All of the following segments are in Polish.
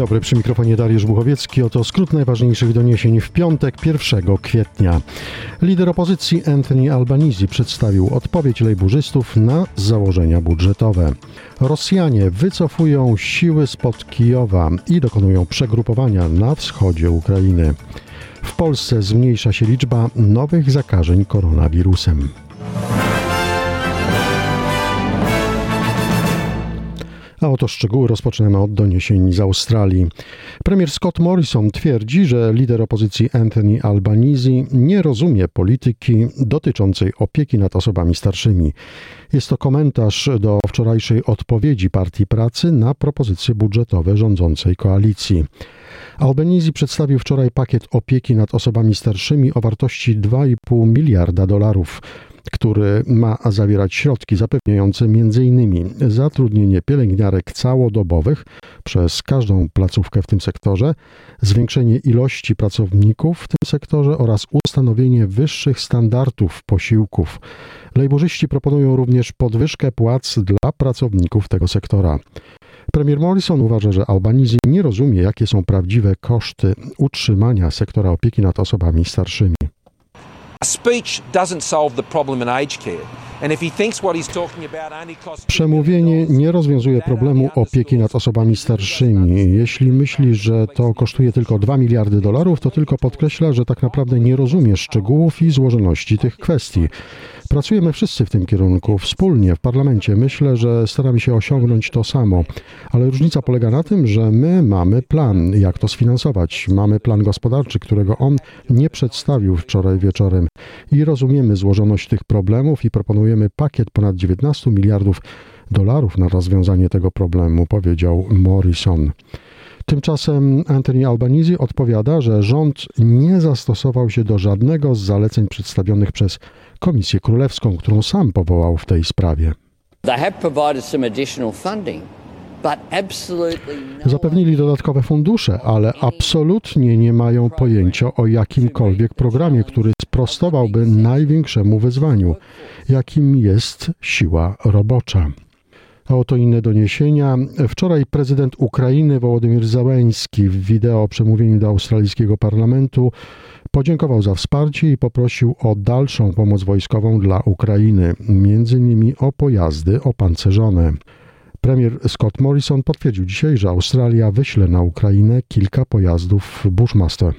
Dobry, przy mikrofonie Dariusz Buchowiecki. Oto skrót najważniejszych doniesień w piątek 1 kwietnia. Lider opozycji Anthony Albanese przedstawił odpowiedź lejburzystów na założenia budżetowe. Rosjanie wycofują siły spod Kijowa i dokonują przegrupowania na wschodzie Ukrainy. W Polsce zmniejsza się liczba nowych zakażeń koronawirusem. A oto szczegóły rozpoczynamy od doniesień z Australii. Premier Scott Morrison twierdzi, że lider opozycji Anthony Albanese nie rozumie polityki dotyczącej opieki nad osobami starszymi. Jest to komentarz do wczorajszej odpowiedzi Partii Pracy na propozycje budżetowe rządzącej koalicji. Albanese przedstawił wczoraj pakiet opieki nad osobami starszymi o wartości 2,5 miliarda dolarów który ma zawierać środki zapewniające m.in. zatrudnienie pielęgniarek całodobowych przez każdą placówkę w tym sektorze, zwiększenie ilości pracowników w tym sektorze oraz ustanowienie wyższych standardów posiłków. Lejburzyści proponują również podwyżkę płac dla pracowników tego sektora. Premier Morrison uważa, że Albanizji nie rozumie, jakie są prawdziwe koszty utrzymania sektora opieki nad osobami starszymi. Przemówienie nie rozwiązuje problemu opieki nad osobami starszymi. Jeśli myśli, że to kosztuje tylko 2 miliardy dolarów, to tylko podkreśla, że tak naprawdę nie rozumie szczegółów i złożoności tych kwestii. Pracujemy wszyscy w tym kierunku, wspólnie w parlamencie. Myślę, że staramy się osiągnąć to samo, ale różnica polega na tym, że my mamy plan, jak to sfinansować. Mamy plan gospodarczy, którego on nie przedstawił wczoraj wieczorem i rozumiemy złożoność tych problemów i proponujemy pakiet ponad 19 miliardów dolarów na rozwiązanie tego problemu, powiedział Morrison. Tymczasem Anthony Albanese odpowiada, że rząd nie zastosował się do żadnego z zaleceń przedstawionych przez Komisję Królewską, którą sam powołał w tej sprawie. No Zapewnili dodatkowe fundusze, ale absolutnie nie mają pojęcia o jakimkolwiek programie, który sprostowałby największemu wyzwaniu, jakim jest siła robocza. A oto inne doniesienia. Wczoraj prezydent Ukrainy Wołodymyr Załęński w wideo przemówieniu do australijskiego parlamentu podziękował za wsparcie i poprosił o dalszą pomoc wojskową dla Ukrainy, między innymi o pojazdy opancerzone. Premier Scott Morrison potwierdził dzisiaj, że Australia wyśle na Ukrainę kilka pojazdów Bushmaster.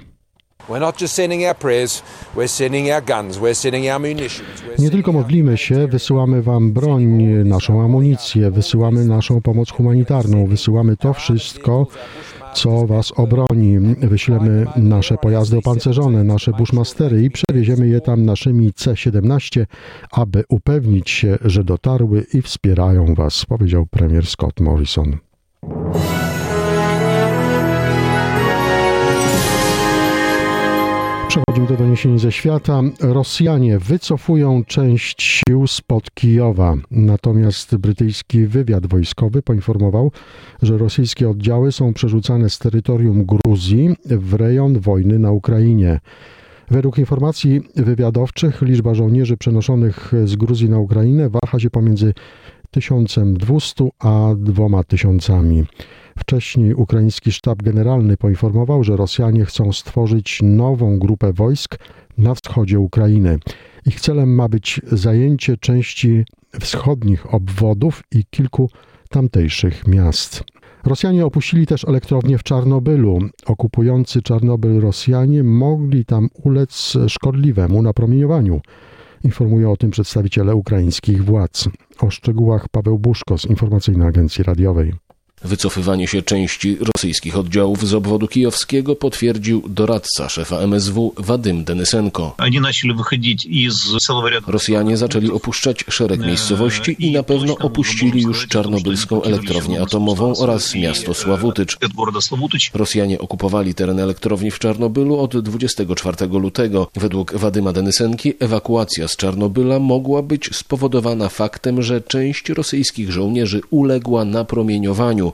Nie tylko modlimy się, wysyłamy Wam broń, naszą amunicję, wysyłamy naszą pomoc humanitarną, wysyłamy to wszystko, co Was obroni. Wyślemy nasze pojazdy opancerzone, nasze bushmastery i przewieziemy je tam naszymi C-17, aby upewnić się, że dotarły i wspierają Was, powiedział premier Scott Morrison. Przechodzimy do doniesień ze świata. Rosjanie wycofują część sił spod Kijowa. Natomiast brytyjski wywiad wojskowy poinformował, że rosyjskie oddziały są przerzucane z terytorium Gruzji w rejon wojny na Ukrainie. Według informacji wywiadowczych liczba żołnierzy przenoszonych z Gruzji na Ukrainę waha się pomiędzy 1200 a 2000. Wcześniej ukraiński sztab generalny poinformował, że Rosjanie chcą stworzyć nową grupę wojsk na wschodzie Ukrainy. Ich celem ma być zajęcie części wschodnich obwodów i kilku tamtejszych miast. Rosjanie opuścili też elektrownię w Czarnobylu. Okupujący Czarnobyl Rosjanie mogli tam ulec szkodliwemu napromieniowaniu. Informują o tym przedstawiciele ukraińskich władz. O szczegółach Paweł Buszko z Informacyjnej Agencji Radiowej. Wycofywanie się części rosyjskich oddziałów z obwodu kijowskiego potwierdził doradca szefa MSW Wadym Denysenko. Rosjanie zaczęli opuszczać szereg miejscowości i na pewno opuścili już czarnobylską elektrownię atomową oraz miasto Sławutycz. Rosjanie okupowali teren elektrowni w Czarnobylu od 24 lutego. Według Wadyma Denysenki ewakuacja z Czarnobyla mogła być spowodowana faktem, że część rosyjskich żołnierzy uległa napromieniowaniu.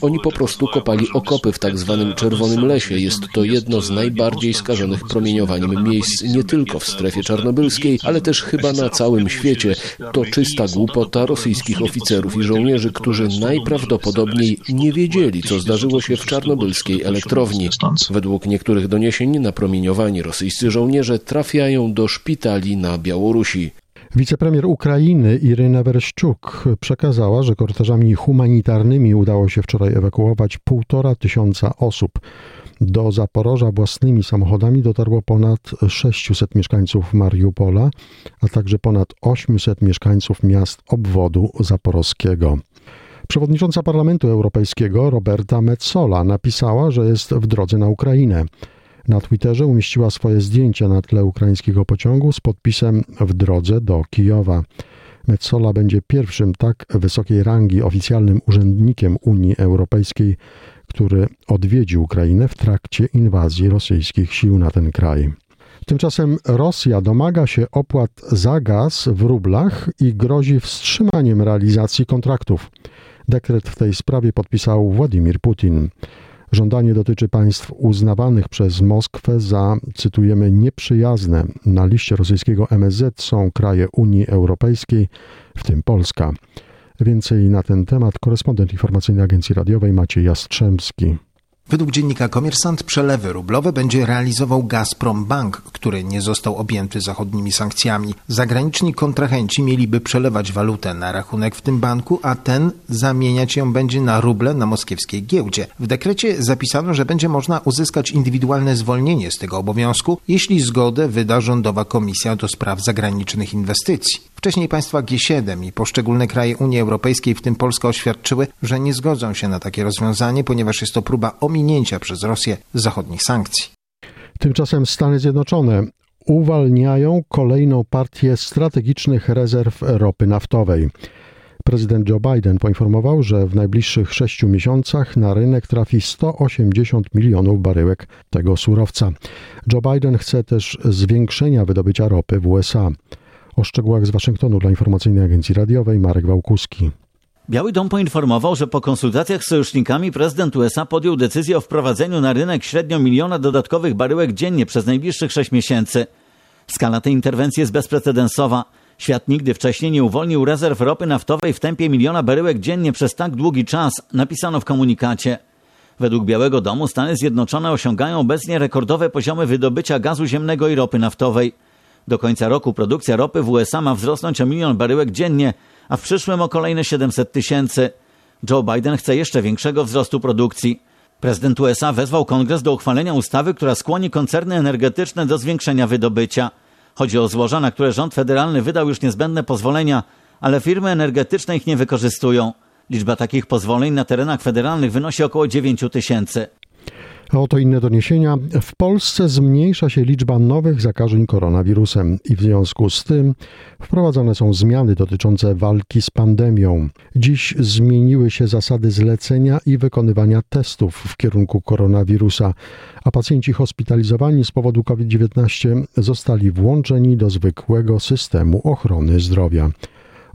Oni po prostu kopali okopy w tak zwanym Czerwonym Lesie. Jest to jedno z najbardziej skażonych promieniowaniem miejsc nie tylko w strefie czarnobylskiej, ale też chyba na całym świecie. To czysta głupota rosyjskich oficerów i żołnierzy, którzy najprawdopodobniej nie wiedzieli, co zdarzyło się w czarnobylskiej elektrowni. Według niektórych doniesień napromieniowani rosyjscy żołnierze trafiają do szpitali na Białorusi. Wicepremier Ukrainy Iryna Wereszczuk przekazała, że korteżami humanitarnymi udało się wczoraj ewakuować półtora tysiąca osób. Do Zaporoża własnymi samochodami dotarło ponad 600 mieszkańców Mariupola, a także ponad 800 mieszkańców miast obwodu zaporowskiego. Przewodnicząca Parlamentu Europejskiego Roberta Metsola napisała, że jest w drodze na Ukrainę. Na Twitterze umieściła swoje zdjęcie na tle ukraińskiego pociągu z podpisem w drodze do Kijowa. Metsola będzie pierwszym tak wysokiej rangi oficjalnym urzędnikiem Unii Europejskiej, który odwiedzi Ukrainę w trakcie inwazji rosyjskich sił na ten kraj. Tymczasem Rosja domaga się opłat za gaz w rublach i grozi wstrzymaniem realizacji kontraktów. Dekret w tej sprawie podpisał Władimir Putin. Żądanie dotyczy państw uznawanych przez Moskwę za, cytujemy, nieprzyjazne. Na liście rosyjskiego MSZ są kraje Unii Europejskiej, w tym Polska. Więcej na ten temat korespondent informacyjnej agencji radiowej Maciej Jastrzębski. Według dziennika Komersant przelewy rublowe będzie realizował Gazprom Bank, który nie został objęty zachodnimi sankcjami. Zagraniczni kontrahenci mieliby przelewać walutę na rachunek w tym banku, a ten zamieniać ją będzie na ruble na moskiewskiej giełdzie. W dekrecie zapisano, że będzie można uzyskać indywidualne zwolnienie z tego obowiązku, jeśli zgodę wyda rządowa Komisja do Spraw Zagranicznych Inwestycji. Wcześniej państwa G7 i poszczególne kraje Unii Europejskiej, w tym Polska, oświadczyły, że nie zgodzą się na takie rozwiązanie, ponieważ jest to próba ominięcia przez Rosję zachodnich sankcji. Tymczasem Stany Zjednoczone uwalniają kolejną partię strategicznych rezerw ropy naftowej. Prezydent Joe Biden poinformował, że w najbliższych sześciu miesiącach na rynek trafi 180 milionów baryłek tego surowca. Joe Biden chce też zwiększenia wydobycia ropy w USA. O szczegółach z Waszyngtonu dla informacyjnej agencji radiowej Marek Wałkuski. Biały Dom poinformował, że po konsultacjach z sojusznikami prezydent USA podjął decyzję o wprowadzeniu na rynek średnio miliona dodatkowych baryłek dziennie przez najbliższych sześć miesięcy. Skala tej interwencji jest bezprecedensowa. Świat nigdy wcześniej nie uwolnił rezerw ropy naftowej w tempie miliona baryłek dziennie przez tak długi czas, napisano w komunikacie. Według Białego Domu Stany Zjednoczone osiągają obecnie rekordowe poziomy wydobycia gazu ziemnego i ropy naftowej. Do końca roku produkcja ropy w USA ma wzrosnąć o milion baryłek dziennie, a w przyszłym o kolejne 700 tysięcy. Joe Biden chce jeszcze większego wzrostu produkcji. Prezydent USA wezwał kongres do uchwalenia ustawy, która skłoni koncerny energetyczne do zwiększenia wydobycia. Chodzi o złoża, na które rząd federalny wydał już niezbędne pozwolenia, ale firmy energetyczne ich nie wykorzystują. Liczba takich pozwoleń na terenach federalnych wynosi około 9 tysięcy. Oto inne doniesienia. W Polsce zmniejsza się liczba nowych zakażeń koronawirusem i w związku z tym wprowadzane są zmiany dotyczące walki z pandemią. Dziś zmieniły się zasady zlecenia i wykonywania testów w kierunku koronawirusa, a pacjenci hospitalizowani z powodu COVID-19 zostali włączeni do zwykłego systemu ochrony zdrowia.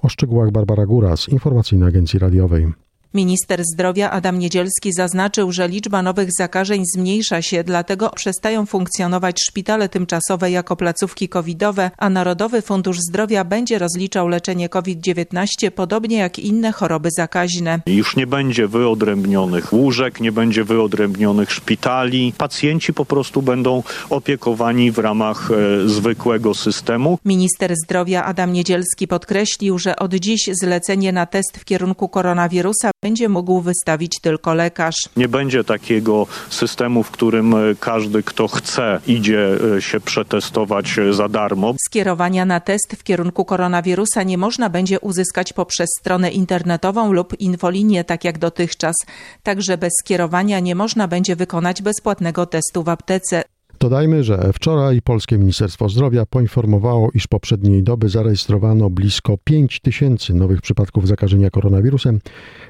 O szczegółach Barbara Góra z Informacyjnej Agencji Radiowej. Minister zdrowia Adam Niedzielski zaznaczył, że liczba nowych zakażeń zmniejsza się, dlatego przestają funkcjonować szpitale tymczasowe jako placówki covidowe, a Narodowy Fundusz Zdrowia będzie rozliczał leczenie COVID-19 podobnie jak inne choroby zakaźne. Już nie będzie wyodrębnionych łóżek, nie będzie wyodrębnionych szpitali. Pacjenci po prostu będą opiekowani w ramach e, zwykłego systemu. Minister zdrowia Adam Niedzielski podkreślił, że od dziś zlecenie na test w kierunku koronawirusa będzie mógł wystawić tylko lekarz. Nie będzie takiego systemu, w którym każdy, kto chce, idzie się przetestować za darmo. Skierowania na test w kierunku koronawirusa nie można będzie uzyskać poprzez stronę internetową lub infolinię, tak jak dotychczas. Także bez skierowania nie można będzie wykonać bezpłatnego testu w aptece. Dodajmy, że wczoraj Polskie Ministerstwo Zdrowia poinformowało, iż poprzedniej doby zarejestrowano blisko 5 tysięcy nowych przypadków zakażenia koronawirusem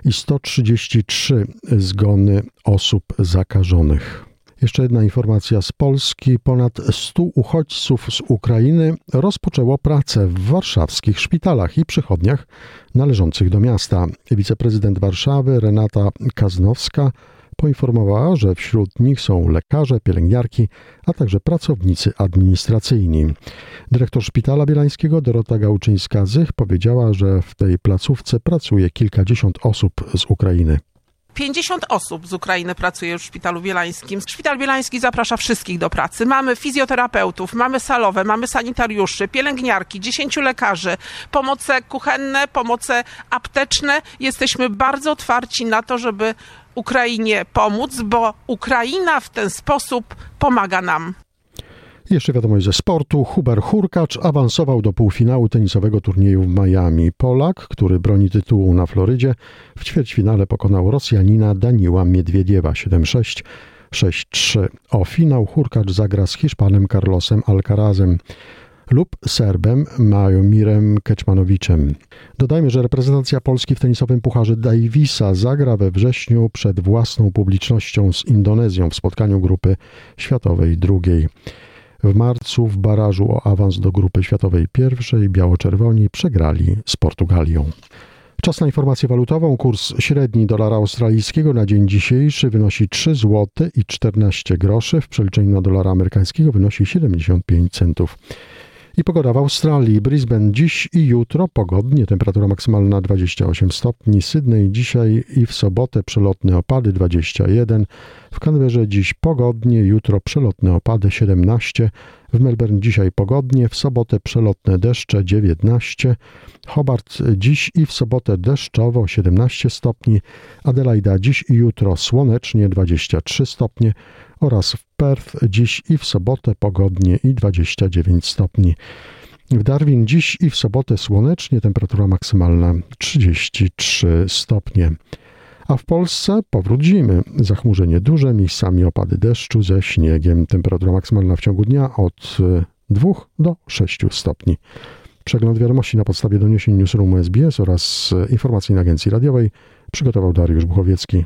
i 133 zgony osób zakażonych. Jeszcze jedna informacja z Polski. Ponad 100 uchodźców z Ukrainy rozpoczęło pracę w warszawskich szpitalach i przychodniach należących do miasta. Wiceprezydent Warszawy Renata Kaznowska poinformowała, że wśród nich są lekarze, pielęgniarki, a także pracownicy administracyjni. Dyrektor Szpitala Bielańskiego Dorota Gałczyńska-Zych powiedziała, że w tej placówce pracuje kilkadziesiąt osób z Ukrainy. 50 osób z Ukrainy pracuje w Szpitalu Bielańskim. Szpital Bielański zaprasza wszystkich do pracy. Mamy fizjoterapeutów, mamy salowe, mamy sanitariuszy, pielęgniarki, 10 lekarzy, pomoce kuchenne, pomoce apteczne. Jesteśmy bardzo otwarci na to, żeby Ukrainie pomóc, bo Ukraina w ten sposób pomaga nam. Jeszcze wiadomość ze sportu. Hubert Hurkacz awansował do półfinału tenisowego turnieju w Miami. Polak, który broni tytułu na Florydzie, w ćwierćfinale pokonał Rosjanina Daniła Miedwiediewa 7-6. 6-3. O finał Hurkacz zagra z Hiszpanem Carlosem Alcarazem lub Serbem Majomirem Keczmanowiczem. Dodajmy, że reprezentacja Polski w tenisowym Pucharze Davisa zagra we wrześniu przed własną publicznością z Indonezją w spotkaniu grupy światowej drugiej. W marcu w barażu o awans do grupy światowej pierwszej biało-czerwoni przegrali z Portugalią. Czas na informację walutową. Kurs średni dolara australijskiego na dzień dzisiejszy wynosi 3 zł i 14 groszy. W przeliczeniu na dolara amerykańskiego wynosi 75 centów. I pogoda w Australii. Brisbane dziś i jutro pogodnie, temperatura maksymalna 28 stopni. Sydney dzisiaj i w sobotę przelotne opady 21. W Canberrze dziś pogodnie, jutro przelotne opady 17. W Melbourne dzisiaj pogodnie, w sobotę przelotne deszcze 19. Hobart dziś i w sobotę deszczowo 17 stopni. Adelaida dziś i jutro słonecznie 23 stopnie oraz w Perth dziś i w sobotę pogodnie i 29 stopni. W Darwin dziś i w sobotę słonecznie, temperatura maksymalna 33 stopnie. A w Polsce powrót zimy. Zachmurzenie duże, miejscami opady deszczu ze śniegiem. Temperatura maksymalna w ciągu dnia od 2 do 6 stopni. Przegląd wiadomości na podstawie doniesień Newsroomu SBS oraz informacyjnej agencji radiowej przygotował Dariusz Buchowiecki.